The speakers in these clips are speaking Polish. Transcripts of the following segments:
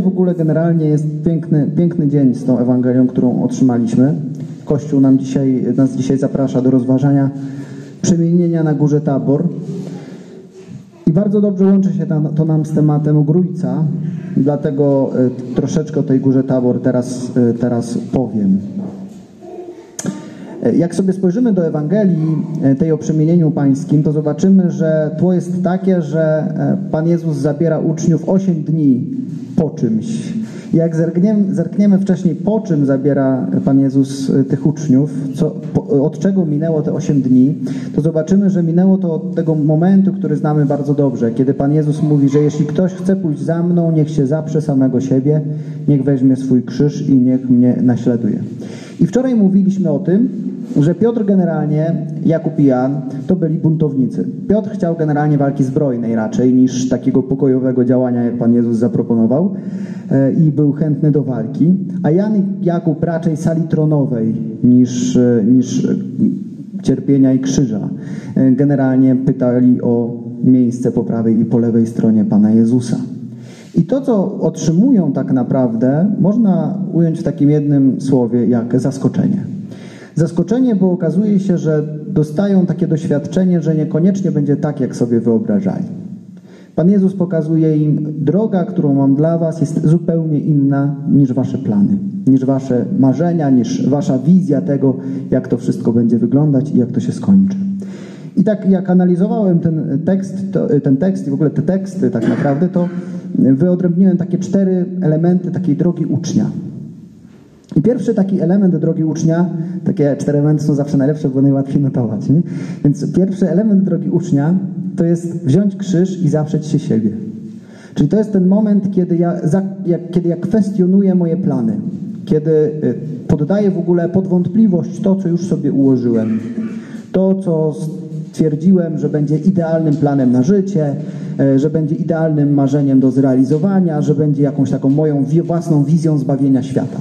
Dzisiaj w ogóle generalnie jest piękny, piękny dzień z tą Ewangelią, którą otrzymaliśmy. Kościół nam dzisiaj, nas dzisiaj zaprasza do rozważania przemienienia na górze Tabor. I bardzo dobrze łączy się to, nam z tematem Ogrójca, dlatego y, troszeczkę o tej górze Tabor teraz, y, teraz powiem. Jak sobie spojrzymy do Ewangelii tej o przemienieniu pańskim, to zobaczymy, że tło jest takie, że Pan Jezus zabiera uczniów 8 dni po czymś. Jak zerkniemy, zerkniemy wcześniej, po czym zabiera Pan Jezus tych uczniów, co, od czego minęło te 8 dni, to zobaczymy, że minęło to od tego momentu, który znamy bardzo dobrze, kiedy Pan Jezus mówi, że jeśli ktoś chce pójść za mną, niech się zaprze samego siebie, niech weźmie swój krzyż i niech mnie naśladuje. I wczoraj mówiliśmy o tym, że Piotr generalnie, Jakub i Jan to byli buntownicy. Piotr chciał generalnie walki zbrojnej raczej niż takiego pokojowego działania, jak Pan Jezus zaproponował i był chętny do walki, a Jan i Jakub raczej sali tronowej niż, niż cierpienia i krzyża. Generalnie pytali o miejsce po prawej i po lewej stronie Pana Jezusa. I to, co otrzymują tak naprawdę, można ująć w takim jednym słowie jak zaskoczenie. Zaskoczenie, bo okazuje się, że dostają takie doświadczenie, że niekoniecznie będzie tak, jak sobie wyobrażali. Pan Jezus pokazuje im, droga, którą mam dla Was, jest zupełnie inna niż Wasze plany, niż Wasze marzenia, niż Wasza wizja tego, jak to wszystko będzie wyglądać i jak to się skończy. I tak jak analizowałem ten tekst, to, ten tekst i w ogóle te teksty tak naprawdę, to wyodrębniłem takie cztery elementy takiej drogi ucznia. I pierwszy taki element drogi ucznia, takie cztery elementy są zawsze najlepsze, bo najłatwiej notować. Nie? Więc pierwszy element drogi ucznia to jest wziąć krzyż i zaprzeć się siebie. Czyli to jest ten moment, kiedy ja, za, jak, kiedy ja kwestionuję moje plany, kiedy poddaję w ogóle pod wątpliwość to, co już sobie ułożyłem, to, co stwierdziłem, że będzie idealnym planem na życie, że będzie idealnym marzeniem do zrealizowania, że będzie jakąś taką moją własną wizją zbawienia świata.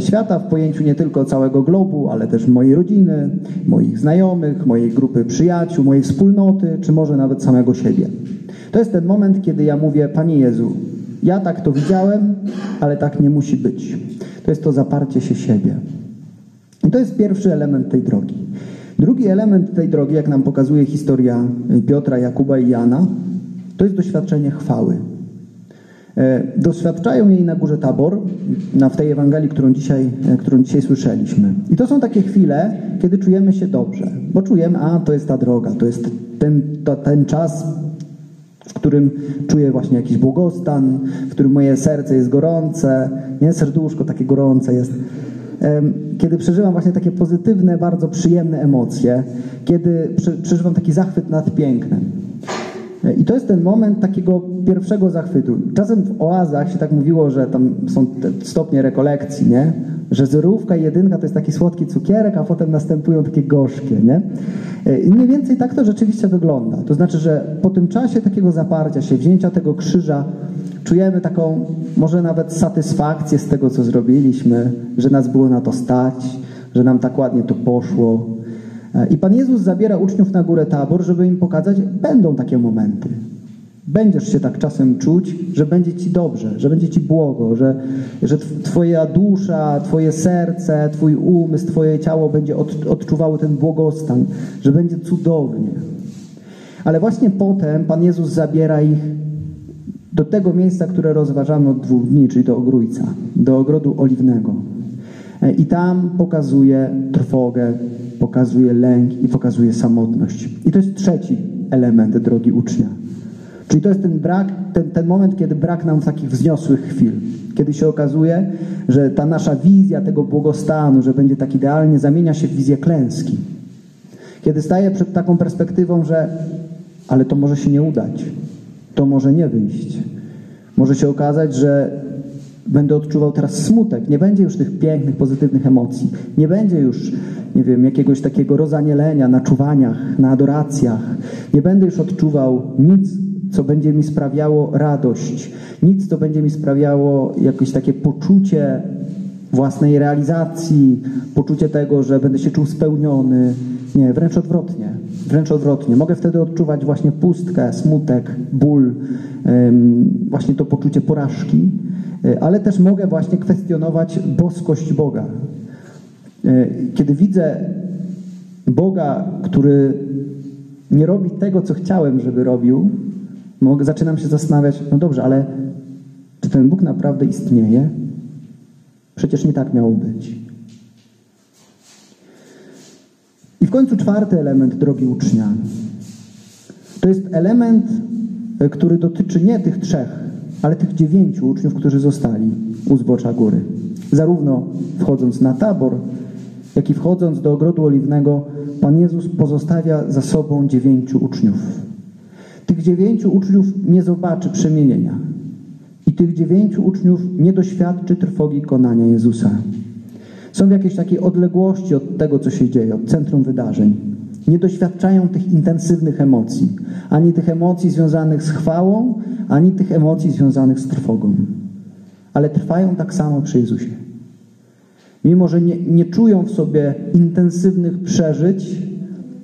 Świata w pojęciu nie tylko całego globu, ale też mojej rodziny, moich znajomych, mojej grupy przyjaciół, mojej wspólnoty, czy może nawet samego siebie. To jest ten moment, kiedy ja mówię, Panie Jezu, ja tak to widziałem, ale tak nie musi być. To jest to zaparcie się siebie. I to jest pierwszy element tej drogi. Drugi element tej drogi, jak nam pokazuje historia Piotra, Jakuba i Jana, to jest doświadczenie chwały. Doświadczają jej na górze Tabor, na, w tej Ewangelii, którą dzisiaj, którą dzisiaj słyszeliśmy. I to są takie chwile, kiedy czujemy się dobrze, bo czujemy, a to jest ta droga, to jest ten, to, ten czas, w którym czuję właśnie jakiś błogostan, w którym moje serce jest gorące, nie, serduszko takie gorące jest. Kiedy przeżywam właśnie takie pozytywne, bardzo przyjemne emocje, kiedy przeżywam taki zachwyt nad pięknem. I to jest ten moment takiego pierwszego zachwytu. Czasem w oazach się tak mówiło, że tam są stopnie rekolekcji, nie? Że zerówka i jedynka to jest taki słodki cukierek, a potem następują takie gorzkie, nie? I mniej więcej tak to rzeczywiście wygląda. To znaczy, że po tym czasie takiego zaparcia się, wzięcia tego krzyża, czujemy taką może nawet satysfakcję z tego, co zrobiliśmy, że nas było na to stać, że nam tak ładnie to poszło, i Pan Jezus zabiera uczniów na górę Tabor, żeby im pokazać, będą takie momenty. Będziesz się tak czasem czuć, że będzie Ci dobrze, że będzie Ci błogo, że, że Twoja dusza, Twoje serce, Twój umysł, Twoje ciało będzie od, odczuwało ten błogostan, że będzie cudownie. Ale właśnie potem Pan Jezus zabiera ich do tego miejsca, które rozważamy od dwóch dni, czyli do Ogrójca, do Ogrodu Oliwnego. I tam pokazuje trwogę, pokazuje lęk i pokazuje samotność. I to jest trzeci element drogi ucznia. Czyli to jest ten brak, ten, ten moment, kiedy brak nam takich wzniosłych chwil. Kiedy się okazuje, że ta nasza wizja tego błogostanu, że będzie tak idealnie, zamienia się w wizję klęski. Kiedy staję przed taką perspektywą, że ale to może się nie udać, to może nie wyjść. Może się okazać, że będę odczuwał teraz smutek. Nie będzie już tych pięknych, pozytywnych emocji. Nie będzie już, nie wiem, jakiegoś takiego rozanielenia na czuwaniach, na adoracjach. Nie będę już odczuwał nic, co będzie mi sprawiało radość. Nic, co będzie mi sprawiało jakieś takie poczucie własnej realizacji, poczucie tego, że będę się czuł spełniony. Nie, wręcz odwrotnie. Wręcz odwrotnie. Mogę wtedy odczuwać właśnie pustkę, smutek, ból, właśnie to poczucie porażki, e, ale też mogę właśnie kwestionować boskość Boga. E, kiedy widzę Boga, który nie robi tego, co chciałem, żeby robił, zaczynam się zastanawiać, no dobrze, ale czy ten Bóg naprawdę istnieje? Przecież nie tak miało być. I w końcu czwarty element drogi ucznia. To jest element, e, który dotyczy nie tych trzech, ale tych dziewięciu uczniów, którzy zostali u zbocza góry. Zarówno wchodząc na tabor, jak i wchodząc do ogrodu oliwnego, Pan Jezus pozostawia za sobą dziewięciu uczniów. Tych dziewięciu uczniów nie zobaczy przemienienia. I tych dziewięciu uczniów nie doświadczy trwogi konania Jezusa. Są w jakiejś takiej odległości od tego, co się dzieje, od centrum wydarzeń. Nie doświadczają tych intensywnych emocji, ani tych emocji związanych z chwałą, ani tych emocji związanych z trwogą. Ale trwają tak samo przy Jezusie. Mimo, że nie, nie czują w sobie intensywnych przeżyć,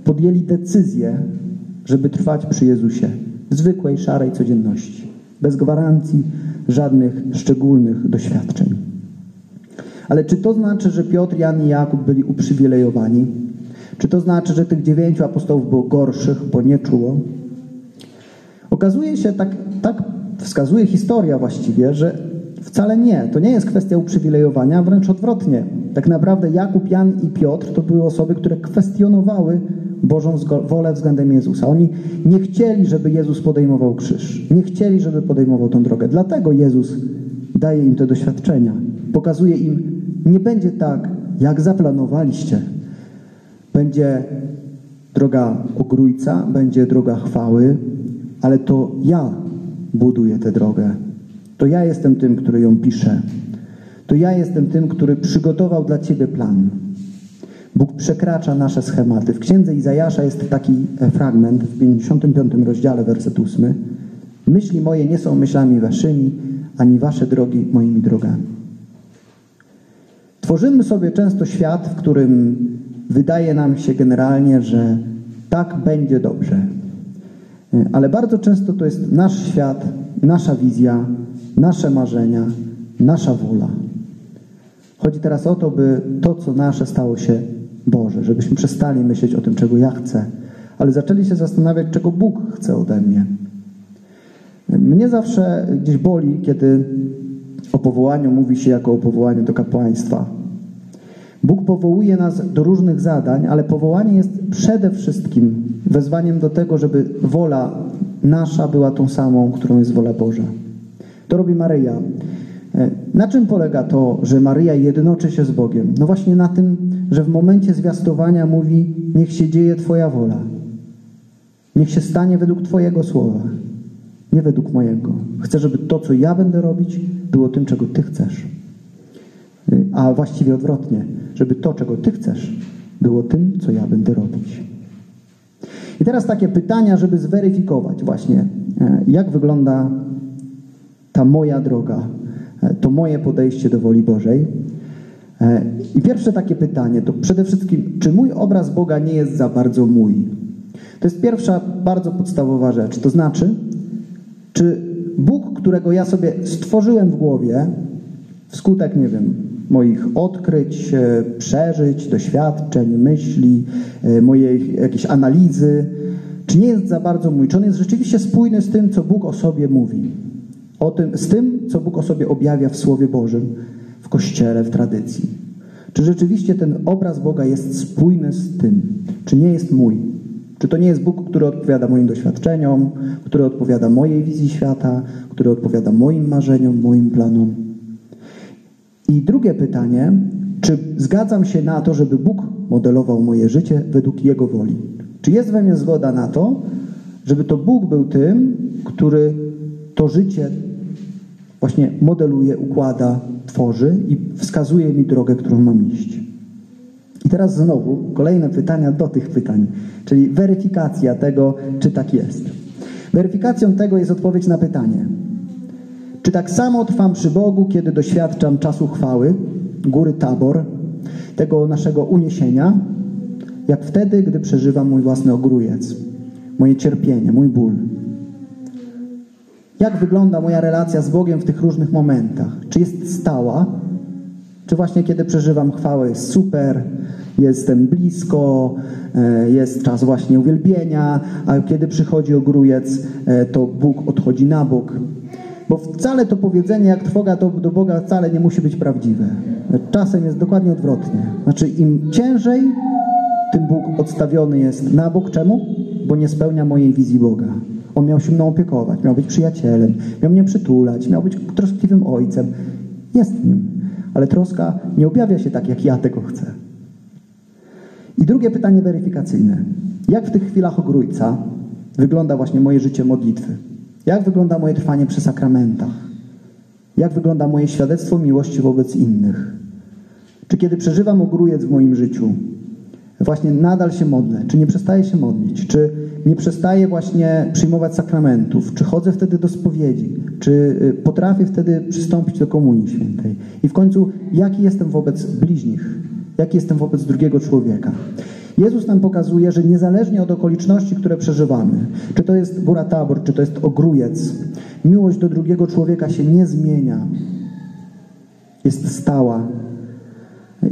podjęli decyzję, żeby trwać przy Jezusie w zwykłej, szarej codzienności, bez gwarancji żadnych szczególnych doświadczeń. Ale czy to znaczy, że Piotr, Jan i Jakub byli uprzywilejowani? Czy to znaczy, że tych dziewięciu apostołów było gorszych, bo nie czuło? Okazuje się, tak, tak wskazuje historia właściwie, że wcale nie. To nie jest kwestia uprzywilejowania, wręcz odwrotnie. Tak naprawdę Jakub, Jan i Piotr to były osoby, które kwestionowały Bożą wolę względem Jezusa. Oni nie chcieli, żeby Jezus podejmował krzyż. Nie chcieli, żeby podejmował tą drogę. Dlatego Jezus daje im te doświadczenia. Pokazuje im, nie będzie tak, jak zaplanowaliście. Będzie droga ogrójca, będzie droga chwały, ale to ja buduję tę drogę. To ja jestem tym, który ją pisze. To ja jestem tym, który przygotował dla Ciebie plan. Bóg przekracza nasze schematy. W księdze Izajasza jest taki e, fragment w 55 rozdziale, werset 8. Myśli moje nie są myślami waszymi, ani wasze drogi moimi drogami. Tworzymy sobie często świat, w którym wydaje nam się generalnie, że tak będzie dobrze. Ale bardzo często to jest nasz świat, nasza wizja, nasze marzenia, nasza wola. Chodzi teraz o to, by to, co nasze, stało się Boże, żebyśmy przestali myśleć o tym, czego ja chcę, ale zaczęli się zastanawiać, czego Bóg chce ode mnie. Mnie zawsze gdzieś boli, kiedy o powołaniu mówi się jako o powołaniu do kapłaństwa. Bóg powołuje nas do różnych zadań, ale powołanie jest przede wszystkim wezwaniem do tego, żeby wola nasza była tą samą, którą jest wola Boża. To robi Maryja. E, na czym polega to, że Maryja jednoczy się z Bogiem? No właśnie na tym, że w momencie zwiastowania mówi: Niech się dzieje Twoja wola. Niech się stanie według Twojego słowa, nie według mojego. Chcę, żeby to, co ja będę robić, było tym, czego Ty chcesz. A właściwie odwrotnie, żeby to, czego Ty chcesz, było tym, co ja będę robić. I teraz takie pytania, żeby zweryfikować właśnie, e, jak wygląda ta moja droga, e, to moje podejście do woli Bożej. E, I pierwsze takie pytanie to przede wszystkim, czy mój obraz Boga nie jest za bardzo mój? To jest pierwsza bardzo podstawowa rzecz. To znaczy, czy Bóg, którego ja sobie stworzyłem w głowie, wskutek, nie wiem, moich odkryć, e, przeżyć, doświadczeń, myśli, mojej jakiejś analizy, czy nie jest za bardzo mój? Czy on jest rzeczywiście spójny z tym, co Bóg o sobie mówi? o tym, z tym, co Bóg o sobie objawia w Słowie Bożym, w Kościele, w tradycji. Czy rzeczywiście ten obraz Boga jest spójny z tym? Czy nie jest mój? Czy to nie jest Bóg, który odpowiada moim doświadczeniom, który odpowiada mojej wizji świata, który odpowiada moim marzeniom, moim planom? I drugie pytanie, czy zgadzam się na to, żeby Bóg modelował moje życie według Jego woli? Czy jest we mnie zgoda na to, żeby to Bóg był tym, który to życie właśnie modeluje, układa, tworzy i wskazuje mi drogę, którą mam iść. I teraz znowu kolejne pytania do tych pytań, czyli weryfikacja tego, czy tak jest. Weryfikacją tego jest odpowiedź na pytanie, czy tak samo trwam przy Bogu, kiedy doświadczam czasu chwały, góry Tabor, tego naszego uniesienia, jak wtedy, gdy przeżywam mój własny ogrójec, moje cierpienie, mój ból. Jak wygląda moja relacja z Bogiem w tych różnych momentach? Czy jest stała? Czy właśnie kiedy przeżywam chwałę jest super, jestem blisko, e, jest czas właśnie uwielbienia, a kiedy przychodzi ogrójec, e, to Bóg odchodzi na bok. Bo wcale to powiedzenie, jak trwoga do, do Boga, wcale nie musi być prawdziwe. Czasem jest dokładnie odwrotnie. Znaczy, im ciężej, tym Bóg odstawiony jest na bok. Czemu? Bo nie spełnia mojej wizji Boga. On miał się mną opiekować, miał być przyjacielem, miał mnie przytulać, miał być troskliwym ojcem. Jest nim, ale troska nie objawia się tak, jak ja tego chcę. I drugie pytanie weryfikacyjne. Jak w tych chwilach ogrójca wygląda właśnie moje życie modlitwy? Jak wygląda moje trwanie przy sakramentach? Jak wygląda moje świadectwo miłości wobec innych? Czy kiedy przeżywam ogrójec w moim życiu, właśnie nadal się modlę? Czy nie przestaję się modlić? Czy nie przestaję właśnie przyjmować sakramentów? Czy chodzę wtedy do spowiedzi? Czy y, potrafię wtedy przystąpić do Komunii Świętej? I w końcu, jaki jestem wobec bliźnich? Jaki jestem wobec drugiego człowieka? Jezus nam pokazuje, że niezależnie od okoliczności, które przeżywamy, czy to jest góra tabor, czy to jest ogrójec, miłość do drugiego człowieka się nie zmienia. Jest stała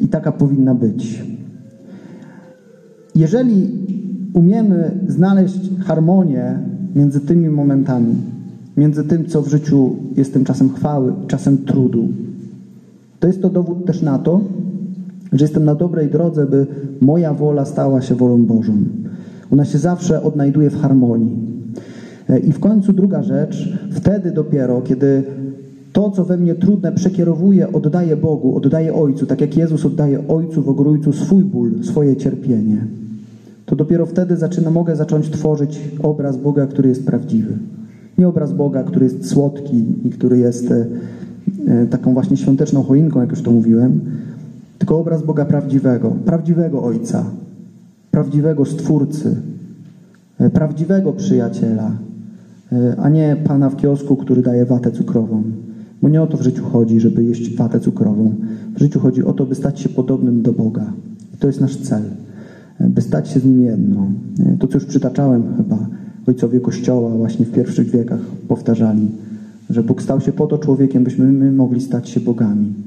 i taka powinna być. Jeżeli umiemy znaleźć harmonię między tymi momentami, między tym, co w życiu jest tym czasem chwały, czasem trudu, to jest to dowód też na to, że jestem na dobrej drodze, by moja wola stała się wolą Bożą. Ona się zawsze odnajduje w harmonii. I w końcu druga rzecz, wtedy dopiero, kiedy to, co we mnie trudne, przekierowuję, oddaję Bogu, oddaję Ojcu, tak jak Jezus oddaje Ojcu w ogrójcu swój ból, swoje cierpienie, to dopiero wtedy zaczyna, mogę zacząć tworzyć obraz Boga, który jest prawdziwy. Nie obraz Boga, który jest słodki i który jest e, e, taką właśnie świąteczną choinką, jak już to mówiłem, tylko obraz Boga prawdziwego, prawdziwego Ojca, prawdziwego Stwórcy, e, prawdziwego przyjaciela, e, a nie Pana w kiosku, który daje watę cukrową. Bo nie o to w życiu chodzi, żeby jeść watę cukrową. W życiu chodzi o to, by stać się podobnym do Boga. I to jest nasz cel, e, by stać się z Nim jedno. To, co już przytaczałem chyba, ojcowie Kościoła właśnie w pierwszych wiekach powtarzali, że Bóg stał się po to człowiekiem, byśmy my mogli stać się bogami.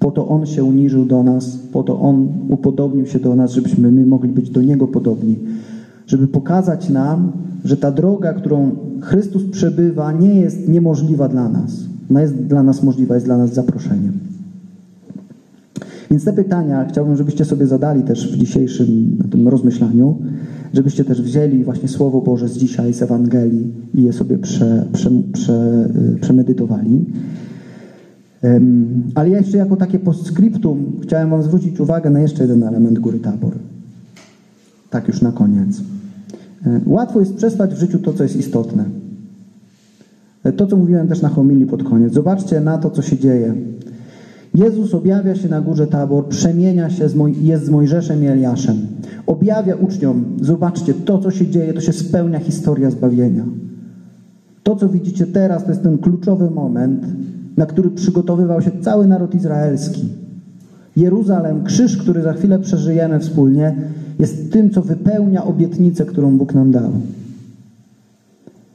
Po to On się uniżył do nas, po to On upodobnił się do nas, żebyśmy my mogli być do Niego podobni. Żeby pokazać nam, że ta droga, którą Chrystus przebywa, nie jest niemożliwa dla nas. Ona jest dla nas możliwa, jest dla nas zaproszeniem. Więc te pytania chciałbym, żebyście sobie zadali też w dzisiejszym tym rozmyślaniu, żebyście też wzięli właśnie Słowo Boże z dzisiaj, z Ewangelii i je sobie prze, prze, prze, y, przemedytowali. Ale ja jeszcze jako takie postscriptum chciałem Wam zwrócić uwagę na jeszcze jeden element Góry Tabor. Tak już na koniec. E, łatwo jest przespać w życiu to, co jest istotne. E, to, co mówiłem też na homilii pod koniec. Zobaczcie na to, co się dzieje. Jezus objawia się na górze Tabor, przemienia się, z Moj jest z Mojżeszem i Eliaszem. Objawia uczniom, zobaczcie, to, co się dzieje, to się spełnia historia zbawienia. To, co widzicie teraz, to jest ten kluczowy moment, na który przygotowywał się cały naród izraelski. Jeruzalem, krzyż, który za chwilę przeżyjemy wspólnie, jest tym, co wypełnia obietnicę, którą Bóg nam dał.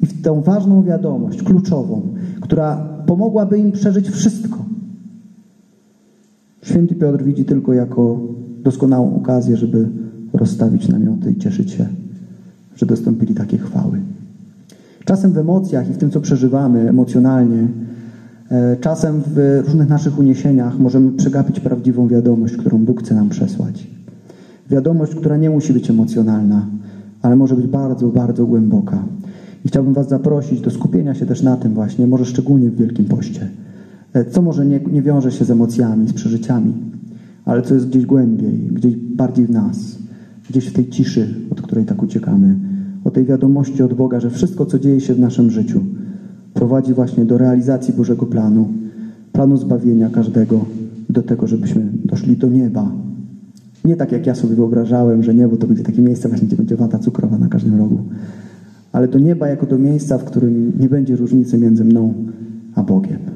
I w tę ważną wiadomość, kluczową, która pomogłaby im przeżyć wszystko, święty Piotr widzi tylko jako doskonałą okazję, żeby rozstawić namioty i cieszyć się, że dostąpili takiej chwały. Czasem w emocjach i w tym, co przeżywamy emocjonalnie, czasem w różnych naszych uniesieniach możemy przegapić prawdziwą wiadomość, którą Bóg chce nam przesłać. Wiadomość, która nie musi być emocjonalna, ale może być bardzo, bardzo głęboka. I chciałbym Was zaprosić do skupienia się też na tym właśnie, może szczególnie w Wielkim Poście. E, co może nie, nie wiąże się z emocjami, z przeżyciami, ale co jest gdzieś głębiej, gdzieś bardziej w nas, gdzieś w tej ciszy, od której tak uciekamy, o tej wiadomości od Boga, że wszystko, co dzieje się w naszym życiu, prowadzi właśnie do realizacji Bożego planu, planu zbawienia każdego, do tego, żebyśmy doszli do nieba. Nie tak jak ja sobie wyobrażałem, że niebo to będzie takie miejsce właśnie, gdzie będzie wata cukrowa na każdym rogu, ale do nieba jako do miejsca, w którym nie będzie różnicy między mną a Bogiem.